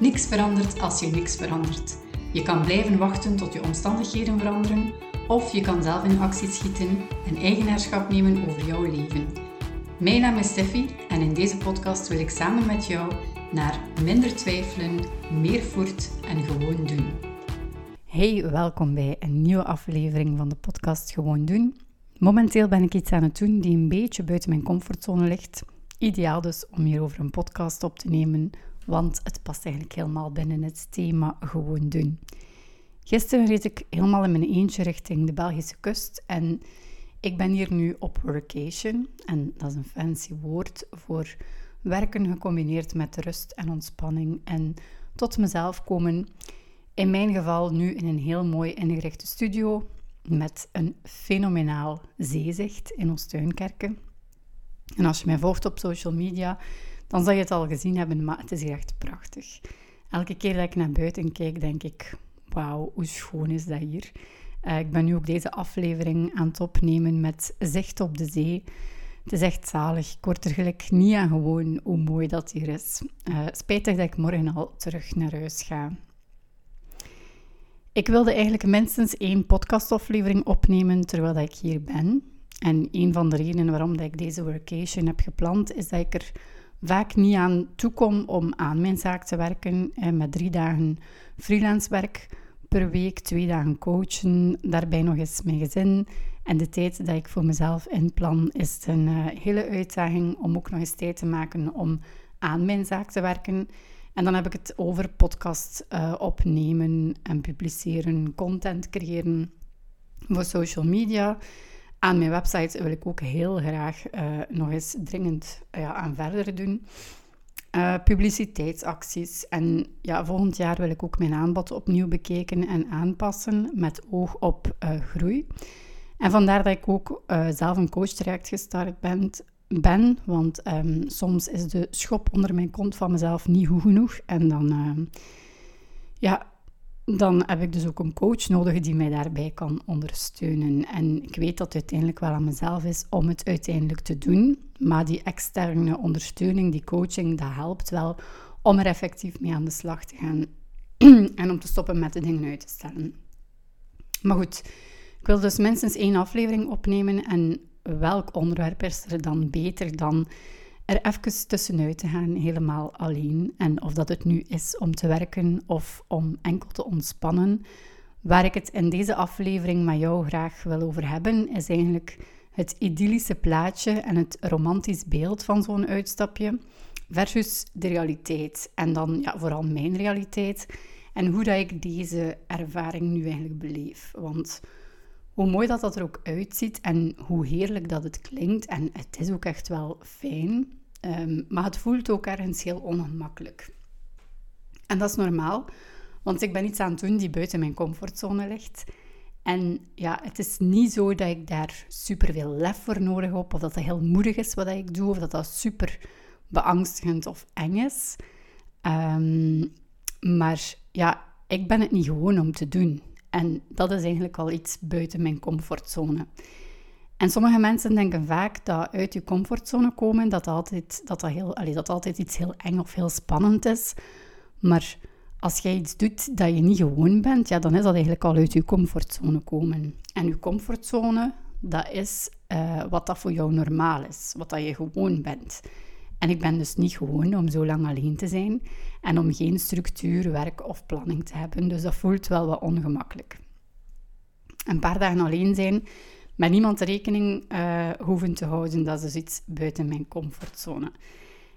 Niks verandert als je niks verandert. Je kan blijven wachten tot je omstandigheden veranderen, of je kan zelf in actie schieten en eigenaarschap nemen over jouw leven. Mijn naam is Steffi en in deze podcast wil ik samen met jou naar minder twijfelen, meer voert en gewoon doen. Hey, welkom bij een nieuwe aflevering van de podcast Gewoon Doen. Momenteel ben ik iets aan het doen die een beetje buiten mijn comfortzone ligt. Ideaal dus om hierover een podcast op te nemen, want het past eigenlijk helemaal binnen het thema Gewoon Doen. Gisteren reed ik helemaal in mijn eentje richting de Belgische kust en ik ben hier nu op workation. En dat is een fancy woord voor werken gecombineerd met rust en ontspanning en tot mezelf komen. In mijn geval nu in een heel mooi ingerichte studio met een fenomenaal zeezicht in Oostuinkerken. En als je mij volgt op social media, dan zal je het al gezien hebben, maar het is echt prachtig. Elke keer dat ik naar buiten kijk, denk ik, wauw, hoe schoon is dat hier. Uh, ik ben nu ook deze aflevering aan het opnemen met zicht op de zee. Het is echt zalig. Ik word er gelijk niet aan gewoon hoe mooi dat hier is. Uh, spijtig dat ik morgen al terug naar huis ga. Ik wilde eigenlijk minstens één podcastaflevering opnemen terwijl ik hier ben. En een van de redenen waarom dat ik deze workation heb gepland, is dat ik er vaak niet aan toekom om aan mijn zaak te werken. Met drie dagen freelance werk per week, twee dagen coachen, daarbij nog eens mijn gezin. En de tijd dat ik voor mezelf inplan, is een uh, hele uitdaging om ook nog eens tijd te maken om aan mijn zaak te werken. En dan heb ik het over podcast uh, opnemen en publiceren, content creëren voor social media. Aan mijn website wil ik ook heel graag uh, nog eens dringend ja, aan verder doen. Uh, publiciteitsacties. En ja, volgend jaar wil ik ook mijn aanbod opnieuw bekijken en aanpassen met oog op groei. En vandaar dat ik ook zelf een coachtraject gestart ben, ben want um, soms is de schop onder mijn kont van mezelf niet goed genoeg. En dan, uh, ja, dan heb ik dus ook een coach nodig die mij daarbij kan ondersteunen. En ik weet dat het uiteindelijk wel aan mezelf is om het uiteindelijk te doen. Maar die externe ondersteuning, die coaching, dat helpt wel om er effectief mee aan de slag te gaan. en om te stoppen met de dingen uit te stellen. Maar goed, ik wil dus minstens één aflevering opnemen. En welk onderwerp is er dan beter dan er even tussenuit te gaan, helemaal alleen. En of dat het nu is om te werken of om enkel te ontspannen. Waar ik het in deze aflevering met jou graag wil over hebben, is eigenlijk het idyllische plaatje en het romantisch beeld van zo'n uitstapje versus de realiteit. En dan ja, vooral mijn realiteit en hoe dat ik deze ervaring nu eigenlijk beleef. Want hoe mooi dat dat er ook uitziet en hoe heerlijk dat het klinkt. En het is ook echt wel fijn, um, maar het voelt ook ergens heel ongemakkelijk. En dat is normaal, want ik ben iets aan het doen die buiten mijn comfortzone ligt. En ja, het is niet zo dat ik daar superveel lef voor nodig heb, of dat dat heel moedig is wat ik doe, of dat dat super beangstigend of eng is. Um, maar ja, ik ben het niet gewoon om te doen. En dat is eigenlijk al iets buiten mijn comfortzone. En sommige mensen denken vaak dat uit je comfortzone komen, dat altijd, dat dat heel, dat altijd iets heel eng of heel spannend is. Maar als jij iets doet dat je niet gewoon bent, ja, dan is dat eigenlijk al uit je comfortzone komen. En je comfortzone, dat is uh, wat dat voor jou normaal is, wat dat je gewoon bent. En ik ben dus niet gewoon om zo lang alleen te zijn en om geen structuur, werk of planning te hebben. Dus dat voelt wel wat ongemakkelijk. Een paar dagen alleen zijn, met niemand rekening uh, hoeven te houden, dat is dus iets buiten mijn comfortzone.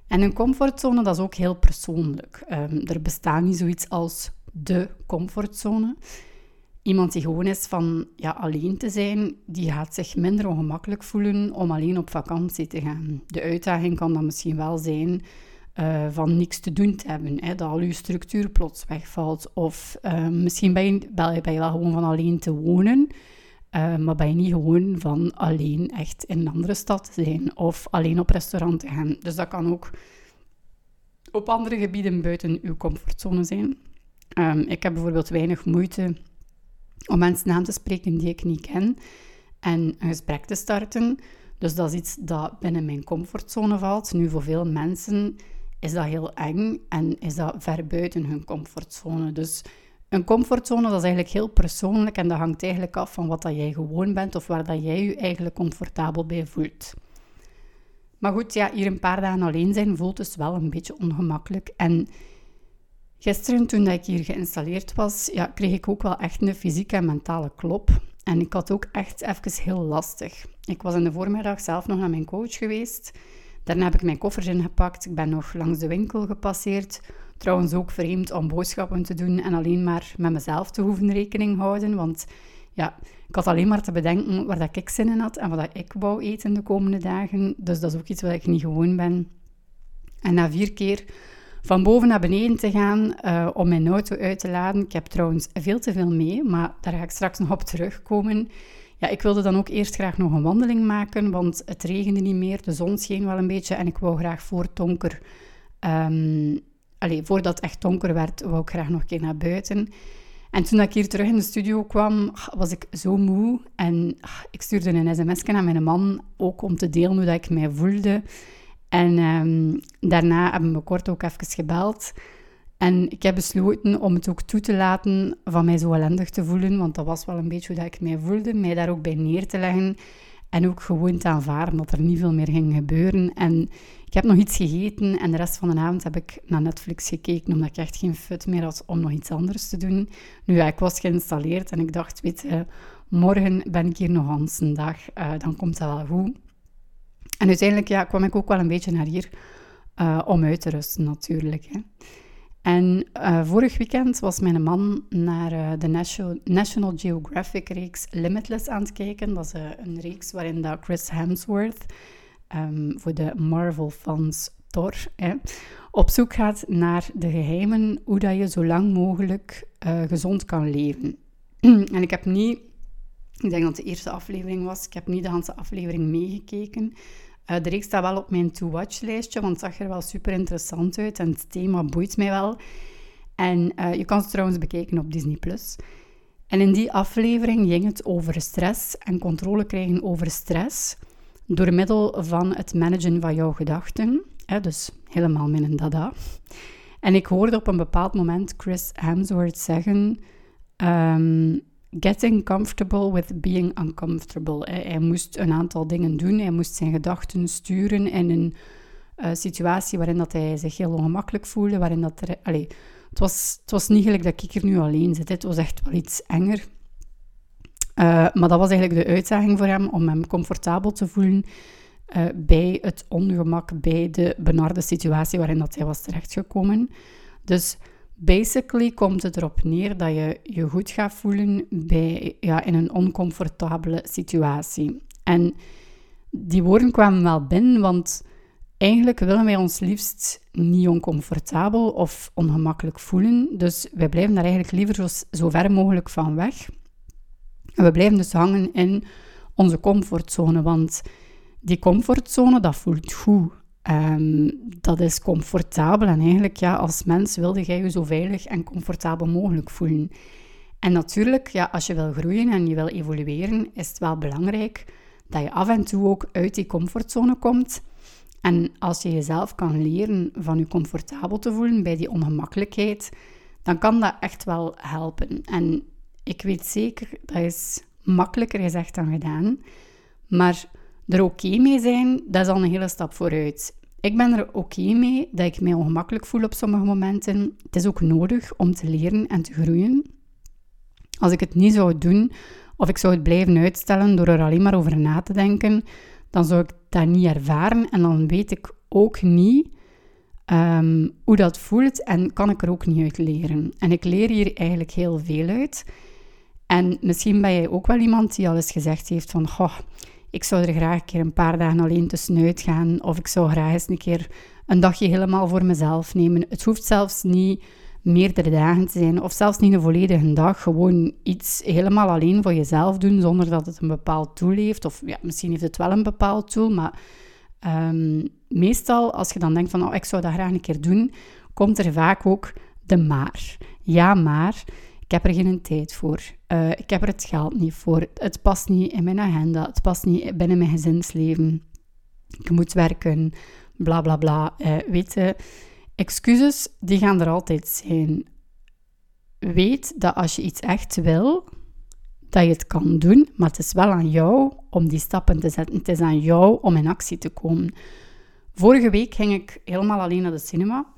En een comfortzone, dat is ook heel persoonlijk. Um, er bestaat niet zoiets als de comfortzone. Iemand die gewoon is van ja, alleen te zijn, die gaat zich minder ongemakkelijk voelen om alleen op vakantie te gaan. De uitdaging kan dan misschien wel zijn uh, van niks te doen te hebben, hè, dat al je structuur plots wegvalt. Of uh, misschien ben je, je wel gewoon van alleen te wonen, uh, maar ben je niet gewoon van alleen echt in een andere stad te zijn of alleen op restaurant te gaan. Dus dat kan ook op andere gebieden buiten uw comfortzone zijn. Um, ik heb bijvoorbeeld weinig moeite om mensen aan te spreken die ik niet ken en een gesprek te starten. Dus dat is iets dat binnen mijn comfortzone valt. Nu, voor veel mensen is dat heel eng en is dat ver buiten hun comfortzone. Dus een comfortzone, dat is eigenlijk heel persoonlijk en dat hangt eigenlijk af van wat dat jij gewoon bent of waar dat jij je eigenlijk comfortabel bij voelt. Maar goed, ja, hier een paar dagen alleen zijn voelt dus wel een beetje ongemakkelijk. En gisteren, toen ik hier geïnstalleerd was, ja, kreeg ik ook wel echt een fysieke en mentale klop. En ik had ook echt even heel lastig. Ik was in de voormiddag zelf nog naar mijn coach geweest. Daarna heb ik mijn koffers ingepakt. Ik ben nog langs de winkel gepasseerd. Trouwens ook vreemd om boodschappen te doen en alleen maar met mezelf te hoeven rekening houden. Want ja, ik had alleen maar te bedenken waar dat ik zin in had en wat ik wou eten de komende dagen. Dus dat is ook iets wat ik niet gewoon ben. En na vier keer van boven naar beneden te gaan uh, om mijn auto uit te laden. Ik heb trouwens veel te veel mee, maar daar ga ik straks nog op terugkomen. Ja, ik wilde dan ook eerst graag nog een wandeling maken, want het regende niet meer, de zon scheen wel een beetje en ik wou graag voor donker, um, allez, voordat het echt donker werd, wou ik graag nog een keer naar buiten. En toen ik hier terug in de studio kwam, was ik zo moe. En ik stuurde een sms aan mijn man, ook om te delen hoe dat ik mij voelde. En um, daarna hebben we kort ook even gebeld. En ik heb besloten om het ook toe te laten van mij zo ellendig te voelen, want dat was wel een beetje hoe ik mij voelde, mij daar ook bij neer te leggen en ook gewoon te aanvaarden dat er niet veel meer ging gebeuren. En ik heb nog iets gegeten en de rest van de avond heb ik naar Netflix gekeken, omdat ik echt geen fut meer had om nog iets anders te doen. Nu, ja, ik was geïnstalleerd en ik dacht, weet je, morgen ben ik hier nog eens een dag, uh, dan komt dat wel goed. En uiteindelijk ja, kwam ik ook wel een beetje naar hier uh, om uit te rusten natuurlijk. Hè. En uh, vorig weekend was mijn man naar uh, de National, National Geographic-reeks Limitless aan het kijken. Dat is een reeks waarin dat Chris Hemsworth, um, voor de Marvel-fans Thor, hè, op zoek gaat naar de geheimen hoe dat je zo lang mogelijk gezond kan leven. en ik heb niet, ik denk dat het de eerste aflevering was, ik heb niet de hele aflevering meegekeken. Uh, de reeks staat wel op mijn to-watch-lijstje, want het zag er wel super interessant uit en het thema boeit mij wel. En uh, je kan het trouwens bekijken op Disney+. En in die aflevering ging het over stress en controle krijgen over stress door middel van het managen van jouw gedachten. Hè, dus helemaal min een dada. En ik hoorde op een bepaald moment Chris Hemsworth zeggen... Um, getting comfortable with being uncomfortable. Hij moest een aantal dingen doen. Hij moest zijn gedachten sturen in een uh, situatie waarin dat hij zich heel ongemakkelijk voelde. Waarin dat er, allez, het, was, het was niet gelijk dat ik hier nu alleen zit. Het was echt wel iets enger. Uh, maar dat was eigenlijk de uitdaging voor hem om hem comfortabel te voelen uh, bij het ongemak, bij de benarde situatie waarin dat hij was terechtgekomen. Dus Basically komt het erop neer dat je je goed gaat voelen bij, ja, in een oncomfortabele situatie. En die woorden kwamen wel binnen, want eigenlijk willen wij ons liefst niet oncomfortabel of ongemakkelijk voelen. Dus wij blijven daar eigenlijk liever zo, zo ver mogelijk van weg. En we blijven dus hangen in onze comfortzone, want die comfortzone, dat voelt goed. Um, dat is comfortabel en eigenlijk ja, als mens wilde jij je zo veilig en comfortabel mogelijk voelen. En natuurlijk, ja, als je wil groeien en je wil evolueren, is het wel belangrijk dat je af en toe ook uit die comfortzone komt. En als je jezelf kan leren van je comfortabel te voelen bij die ongemakkelijkheid, dan kan dat echt wel helpen. En ik weet zeker, dat is makkelijker gezegd dan gedaan. Maar er oké mee zijn, dat is al een hele stap vooruit. Ik ben er oké mee dat ik mij ongemakkelijk voel op sommige momenten. Het is ook nodig om te leren en te groeien. Als ik het niet zou doen, of ik zou het blijven uitstellen door er alleen maar over na te denken, dan zou ik dat niet ervaren en dan weet ik ook niet ehm, hoe dat voelt en kan ik er ook niet uit leren. En ik leer hier eigenlijk heel veel uit. En misschien ben jij ook wel iemand die al eens gezegd heeft van, goh, ik zou er graag een keer een paar dagen alleen tussenuit gaan. Of ik zou graag eens een keer een dagje helemaal voor mezelf nemen. Het hoeft zelfs niet meerdere dagen te zijn. Of zelfs niet een volledige dag. Gewoon iets helemaal alleen voor jezelf doen. Zonder dat het een bepaald doel heeft. Of ja, misschien heeft het wel een bepaald doel. Maar um, meestal als je dan denkt van... Oh, ik zou dat graag een keer doen. Komt er vaak ook de maar. Ja, maar... Ik heb er geen tijd voor. Uh, ik heb er het geld niet voor. Het past niet in mijn agenda. Het past niet binnen mijn gezinsleven. Ik moet werken. Bla bla bla. Uh, weet je. excuses, die gaan er altijd zijn. Weet dat als je iets echt wil, dat je het kan doen, maar het is wel aan jou om die stappen te zetten. Het is aan jou om in actie te komen. Vorige week ging ik helemaal alleen naar de cinema.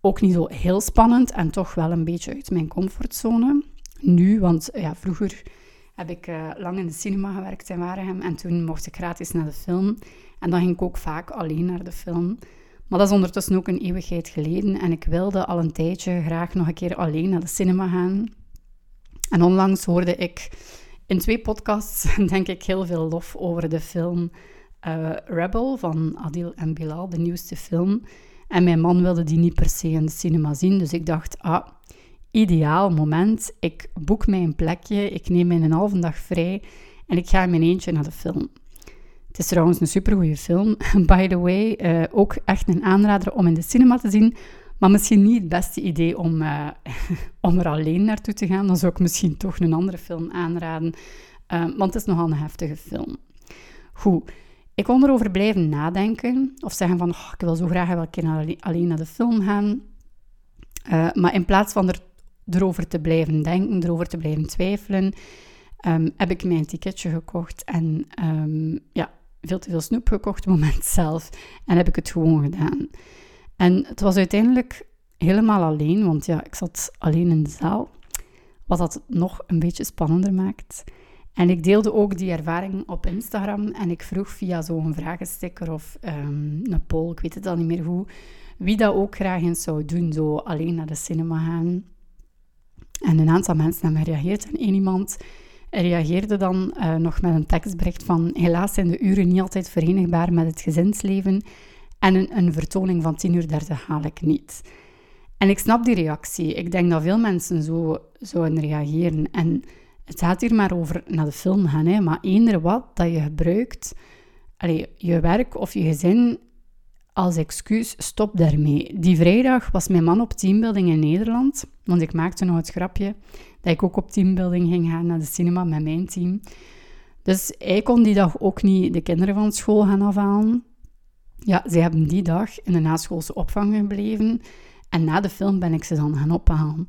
Ook niet zo heel spannend en toch wel een beetje uit mijn comfortzone. Nu, want ja, vroeger heb ik uh, lang in de cinema gewerkt in Waregem en toen mocht ik gratis naar de film. En dan ging ik ook vaak alleen naar de film. Maar dat is ondertussen ook een eeuwigheid geleden en ik wilde al een tijdje graag nog een keer alleen naar de cinema gaan. En onlangs hoorde ik in twee podcasts, denk ik, heel veel lof over de film uh, Rebel van Adil en Bilal, de nieuwste film. En mijn man wilde die niet per se in de cinema zien, dus ik dacht, ah, ideaal moment. Ik boek mij een plekje, ik neem mij een halve dag vrij en ik ga in mijn eentje naar de film. Het is trouwens een supergoeie film, by the way. Uh, ook echt een aanrader om in de cinema te zien. Maar misschien niet het beste idee om, uh, om er alleen naartoe te gaan. Dan zou ik misschien toch een andere film aanraden. Uh, want het is nogal een heftige film. Goed, ik kon erover blijven nadenken. Of zeggen van, oh, ik wil zo graag wel een keer alleen naar de film gaan. Uh, maar in plaats van er, erover te blijven denken, erover te blijven twijfelen, um, heb ik mijn ticketje gekocht. En um, ja, veel te veel snoep gekocht op het moment zelf. En heb ik het gewoon gedaan. En het was uiteindelijk helemaal alleen, want ja, ik zat alleen in de zaal. Wat dat nog een beetje spannender maakt. En ik deelde ook die ervaring op Instagram en ik vroeg via zo'n vragensticker of um, een poll, ik weet het al niet meer hoe, wie dat ook graag eens zou doen, zo alleen naar de cinema gaan. En een aantal mensen hebben gereageerd en één iemand reageerde dan uh, nog met een tekstbericht van helaas zijn de uren niet altijd verenigbaar met het gezinsleven en een, een vertoning van 10 uur 30 haal ik niet. En ik snap die reactie. Ik denk dat veel mensen zo zouden reageren. En het gaat hier maar over naar de film gaan. Hè. Maar eender wat dat je gebruikt, je werk of je gezin als excuus, stop daarmee. Die vrijdag was mijn man op teambuilding in Nederland. Want ik maakte nog het grapje dat ik ook op teambuilding ging gaan naar de cinema met mijn team. Dus hij kon die dag ook niet de kinderen van school gaan afhalen. Ja, ze hebben die dag in de naschoolse opvang gebleven. En na de film ben ik ze dan gaan ophalen.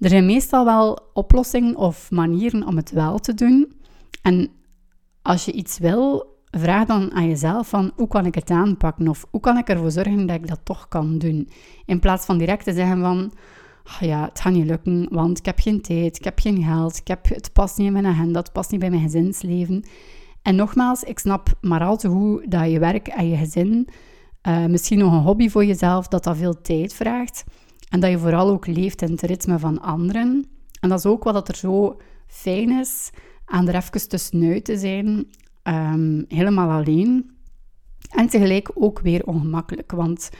Er zijn meestal wel oplossingen of manieren om het wel te doen. En als je iets wil, vraag dan aan jezelf van hoe kan ik het aanpakken of hoe kan ik ervoor zorgen dat ik dat toch kan doen. In plaats van direct te zeggen van oh ja, het gaat niet lukken, want ik heb geen tijd, ik heb geen geld, ik heb, het past niet in mijn agenda, het past niet bij mijn gezinsleven. En nogmaals, ik snap maar al te goed dat je werk en je gezin, uh, misschien nog een hobby voor jezelf, dat dat veel tijd vraagt. En dat je vooral ook leeft in het ritme van anderen. En dat is ook wat er zo fijn is aan er even tussenuit te zijn, um, helemaal alleen. En tegelijk ook weer ongemakkelijk, want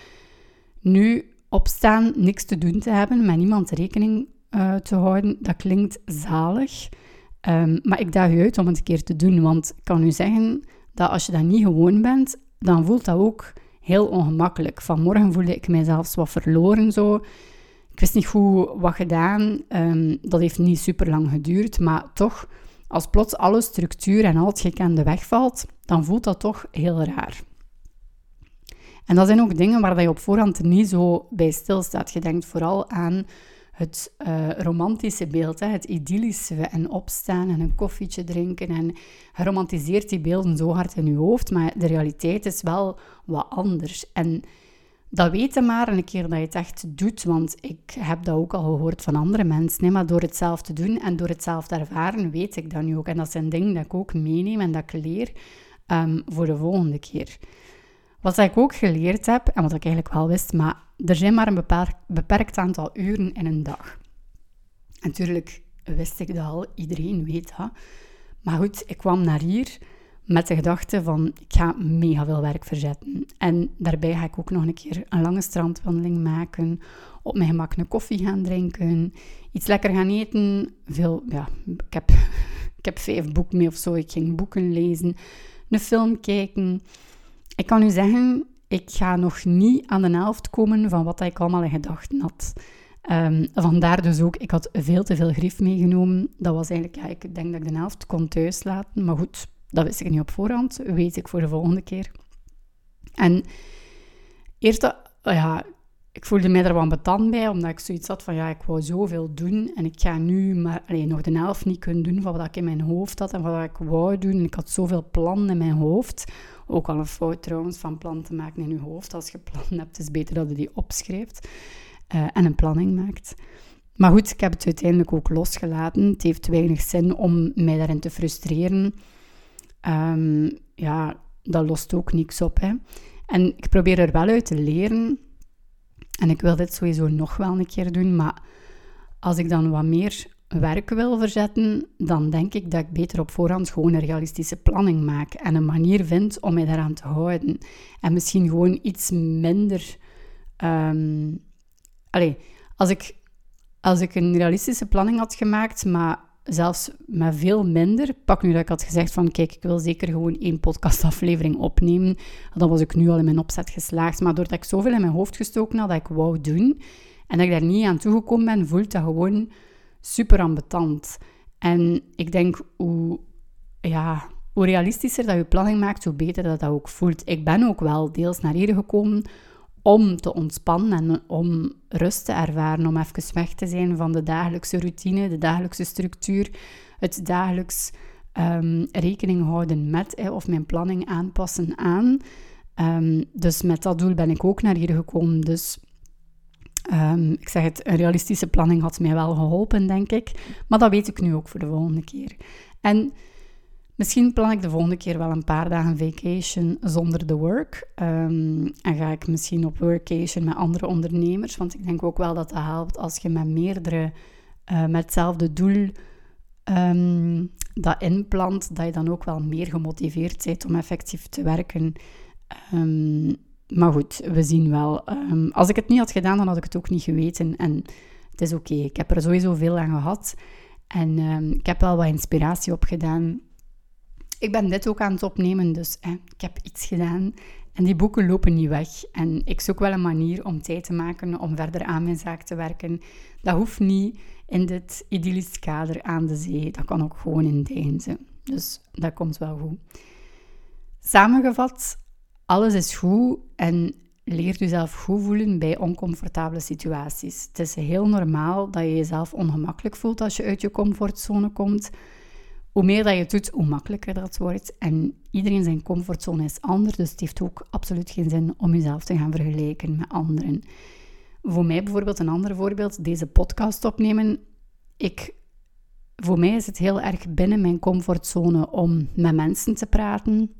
nu opstaan, niks te doen te hebben, met niemand rekening uh, te houden, dat klinkt zalig. Um, maar ik daag u uit om het een keer te doen, want ik kan u zeggen dat als je dat niet gewoon bent, dan voelt dat ook heel ongemakkelijk. Vanmorgen voelde ik mij zelfs wat verloren zo. Ik wist niet goed wat gedaan. Um, dat heeft niet super lang geduurd, maar toch, als plots alle structuur en al het gekende wegvalt, dan voelt dat toch heel raar. En dat zijn ook dingen waar je op voorhand niet zo bij stilstaat. Je denkt vooral aan het uh, romantische beeld, hè, het idyllische en opstaan en een koffietje drinken. En romantiseert die beelden zo hard in je hoofd, maar de realiteit is wel wat anders. En dat weten maar een keer dat je het echt doet, want ik heb dat ook al gehoord van andere mensen. Hè, maar door het zelf te doen en door het zelf te ervaren, weet ik dat nu ook. En dat zijn dingen dat ik ook meeneem en dat ik leer um, voor de volgende keer. Wat ik ook geleerd heb, en wat ik eigenlijk wel wist, maar er zijn maar een beperkt, beperkt aantal uren in een dag. Natuurlijk wist ik dat al, iedereen weet dat. Maar goed, ik kwam naar hier met de gedachte van, ik ga mega veel werk verzetten. En daarbij ga ik ook nog een keer een lange strandwandeling maken, op mijn gemak een koffie gaan drinken, iets lekker gaan eten. Veel, ja, ik heb, ik heb vijf boeken mee of zo. Ik ging boeken lezen, een film kijken. Ik kan u zeggen, ik ga nog niet aan de helft komen van wat ik allemaal in gedachten had. Um, vandaar dus ook, ik had veel te veel grief meegenomen. Dat was eigenlijk, ja, ik denk dat ik de helft kon thuis laten. Maar goed, dat wist ik niet op voorhand. Weet ik voor de volgende keer. En eerst, ja, ik voelde mij er wat betand bij, omdat ik zoiets had van, ja, ik wou zoveel doen en ik ga nu maar, alleen nog de helft niet kunnen doen van wat ik in mijn hoofd had en wat ik wou doen. ik had zoveel plannen in mijn hoofd. Ook al een fout trouwens, van plan te maken in je hoofd. Als je plannen hebt, is het beter dat je die opschrijft uh, en een planning maakt. Maar goed, ik heb het uiteindelijk ook losgelaten. Het heeft weinig zin om mij daarin te frustreren. Um, ja, dat lost ook niks op. Hè. En ik probeer er wel uit te leren. En ik wil dit sowieso nog wel een keer doen. Maar als ik dan wat meer werk wil verzetten, dan denk ik dat ik beter op voorhand gewoon een realistische planning maak. En een manier vind om mij daaraan te houden. En misschien gewoon iets minder. Um, als ik, als ik een realistische planning had gemaakt, maar zelfs met veel minder. Pak nu dat ik had gezegd van, kijk, ik wil zeker gewoon één podcastaflevering opnemen. Dan was ik nu al in mijn opzet geslaagd. Maar doordat ik zoveel in mijn hoofd gestoken had dat ik wou doen, en dat ik daar niet aan toegekomen ben, voelt dat gewoon super ambetant. En ik denk, hoe, ja, hoe realistischer dat je planning maakt, hoe beter dat dat ook voelt. Ik ben ook wel deels naar hier gekomen om te ontspannen en om rust te ervaren, om even weg te zijn van de dagelijkse routine, de dagelijkse structuur, het dagelijks um, rekening houden met of mijn planning aanpassen aan. Um, dus met dat doel ben ik ook naar hier gekomen. Dus um, ik zeg het, een realistische planning had mij wel geholpen, denk ik. Maar dat weet ik nu ook voor de volgende keer. En Misschien plan ik de volgende keer wel een paar dagen vacation zonder de work. Um, en ga ik misschien op workation met andere ondernemers. Want ik denk ook wel dat dat helpt als je met meerdere, uh, met hetzelfde doel um, dat inplant. Dat je dan ook wel meer gemotiveerd bent om effectief te werken. Um, maar goed, we zien wel. als ik het niet had gedaan, dan had ik het ook niet geweten. En het is oké. Ik heb er sowieso veel aan gehad. En ik heb wel wat inspiratie opgedaan ik ben dit ook aan het opnemen, dus ik heb iets gedaan. En die boeken lopen niet weg. En ik zoek wel een manier om tijd te maken om verder aan mijn zaak te werken. Dat hoeft niet in dit idyllisch kader aan de zee. Dat kan ook gewoon in Deinze. Dus dat komt wel goed. Samengevat, alles is goed en leer jezelf goed voelen bij oncomfortabele situaties. Het is heel normaal dat je jezelf ongemakkelijk voelt als je uit je comfortzone komt hoe meer dat je doet, hoe makkelijker dat wordt. En iedereen zijn comfortzone is anders, dus het heeft ook absoluut geen zin om jezelf te gaan vergelijken met anderen. Voor mij bijvoorbeeld een ander voorbeeld, deze podcast opnemen. Ik, voor mij is het heel erg binnen mijn comfortzone om met mensen te praten,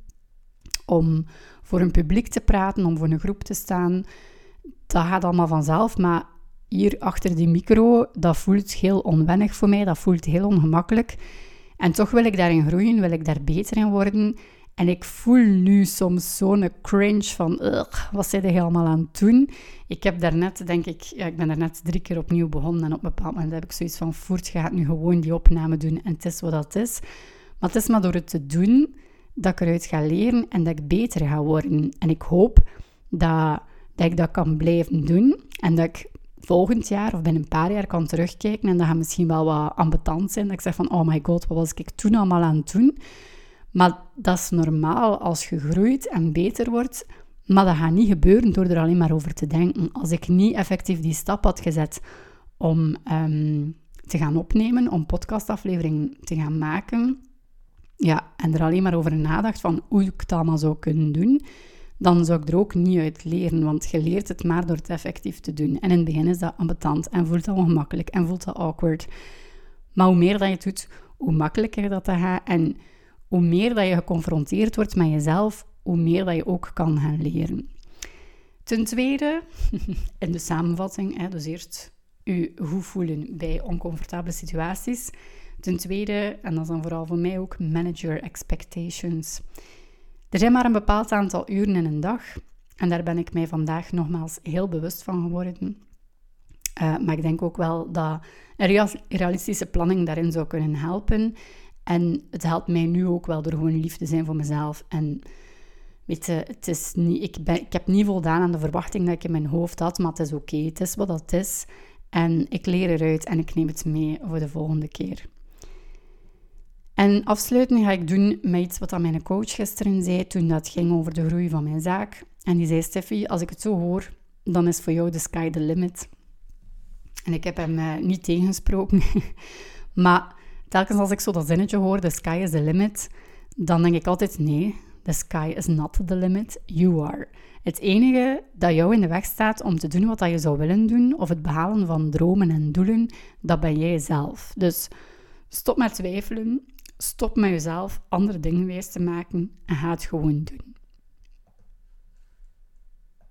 om voor een publiek te praten, om voor een groep te staan. Dat gaat allemaal vanzelf, maar hier achter die micro, dat voelt heel onwennig voor mij, dat voelt heel ongemakkelijk. En toch wil ik daarin groeien, wil ik daar beter in worden. En ik voel nu soms zo'n cringe van, wat zijn je allemaal aan het doen? Ik heb daarnet, denk ik, ja, ik ben daarnet drie keer opnieuw begonnen en op een bepaald moment heb ik zoiets van, voert, je gaat nu gewoon die opname doen en het is wat dat is. Maar het is maar door het te doen dat ik eruit ga leren en dat ik beter ga worden. En ik hoop dat, dat ik dat kan blijven doen en dat ik volgend jaar of binnen een paar jaar kan terugkijken en dat gaat misschien wel wat ambetant zijn. Dat ik zeg van, oh my god, wat was ik toen allemaal aan het doen? Maar dat is normaal als je groeit en beter wordt. Maar dat gaat niet gebeuren door er alleen maar over te denken. Als ik niet effectief die stap had gezet om ehm, te gaan opnemen, om podcastafleveringen te gaan maken, ja, en er alleen maar over nadacht van hoe ik het allemaal zou kunnen doen, dan zou ik er ook niet uit leren, want je leert het maar door het effectief te doen. En in het begin is dat ambetant en voelt dat ongemakkelijk en voelt dat awkward. Maar hoe meer dat je het doet, hoe makkelijker dat gaat en hoe meer dat je geconfronteerd wordt met jezelf, hoe meer dat je ook kan gaan leren. Ten tweede, in de samenvatting, dus eerst je goed voelen bij oncomfortabele situaties. Ten tweede, en dat is dan vooral voor mij ook, manage your expectations. Er zijn maar een bepaald aantal uren in een dag. En daar ben ik mij vandaag nogmaals heel bewust van geworden. Uh, maar ik denk ook wel dat een realistische planning daarin zou kunnen helpen. En het helpt mij nu ook wel door gewoon lief te zijn voor mezelf. En weet je, het is niet, ik, ben, ik heb niet voldaan aan de verwachting dat ik in mijn hoofd had, maar het is oké. Het is wat het is. En ik leer eruit en ik neem het mee voor de volgende keer. En afsluiten ga ik doen met iets wat mijn coach gisteren zei toen dat ging over de groei van mijn zaak. En die zei, Steffi, als ik het zo hoor, dan is voor jou de sky the limit. En ik heb hem uh, niet tegensproken. maar telkens als ik zo dat zinnetje hoor, the sky is the limit, dan denk ik altijd nee, the sky is not the limit, you are. Het enige dat jou in de weg staat om te doen wat je zou willen doen, of het behalen van dromen en doelen, dat ben jij zelf. Dus stop met twijfelen, stop met jezelf andere dingen wijs te maken en ga het gewoon doen.